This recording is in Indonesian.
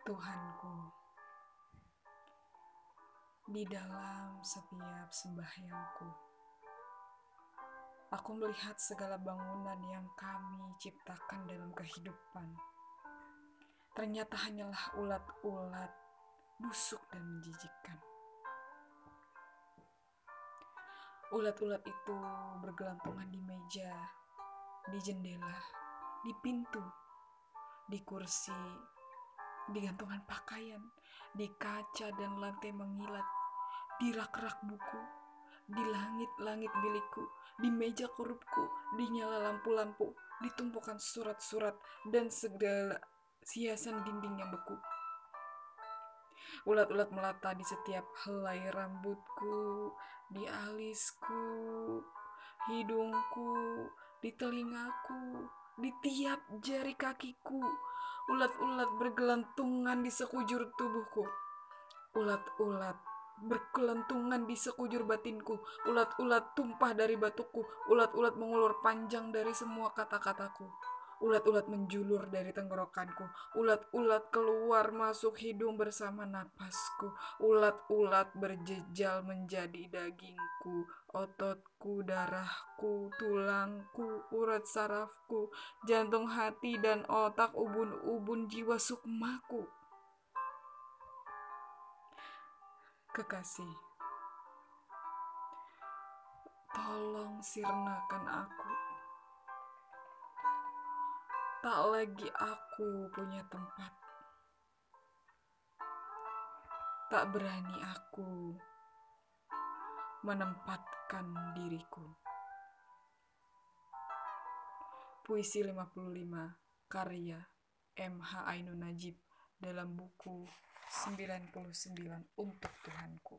Tuhanku, di dalam setiap sembahyangku, aku melihat segala bangunan yang kami ciptakan dalam kehidupan. Ternyata hanyalah ulat-ulat busuk dan menjijikkan. Ulat-ulat itu bergelantungan di meja, di jendela, di pintu, di kursi, di gantungan pakaian, di kaca dan lantai mengilat, di rak-rak buku, di langit-langit bilikku, di meja korupku, di nyala lampu-lampu, di tumpukan surat-surat dan segala hiasan dinding yang beku. Ulat-ulat melata di setiap helai rambutku, di alisku, hidungku, di telingaku, di tiap jari kakiku. Ulat-ulat bergelantungan di sekujur tubuhku. Ulat-ulat berkelantungan di sekujur batinku. Ulat-ulat tumpah dari batuku. Ulat-ulat mengulur panjang dari semua kata-kataku. Ulat-ulat menjulur dari tenggorokanku. Ulat-ulat keluar masuk hidung bersama napasku. Ulat-ulat berjejal menjadi dagingku, ototku, darahku, tulangku, urat sarafku, jantung hati dan otak, ubun-ubun jiwa sukmaku. Kekasih, tolong sirnakan aku Tak lagi aku punya tempat. Tak berani aku menempatkan diriku. Puisi 55 karya MH Ainun Najib dalam buku 99 untuk Tuhanku.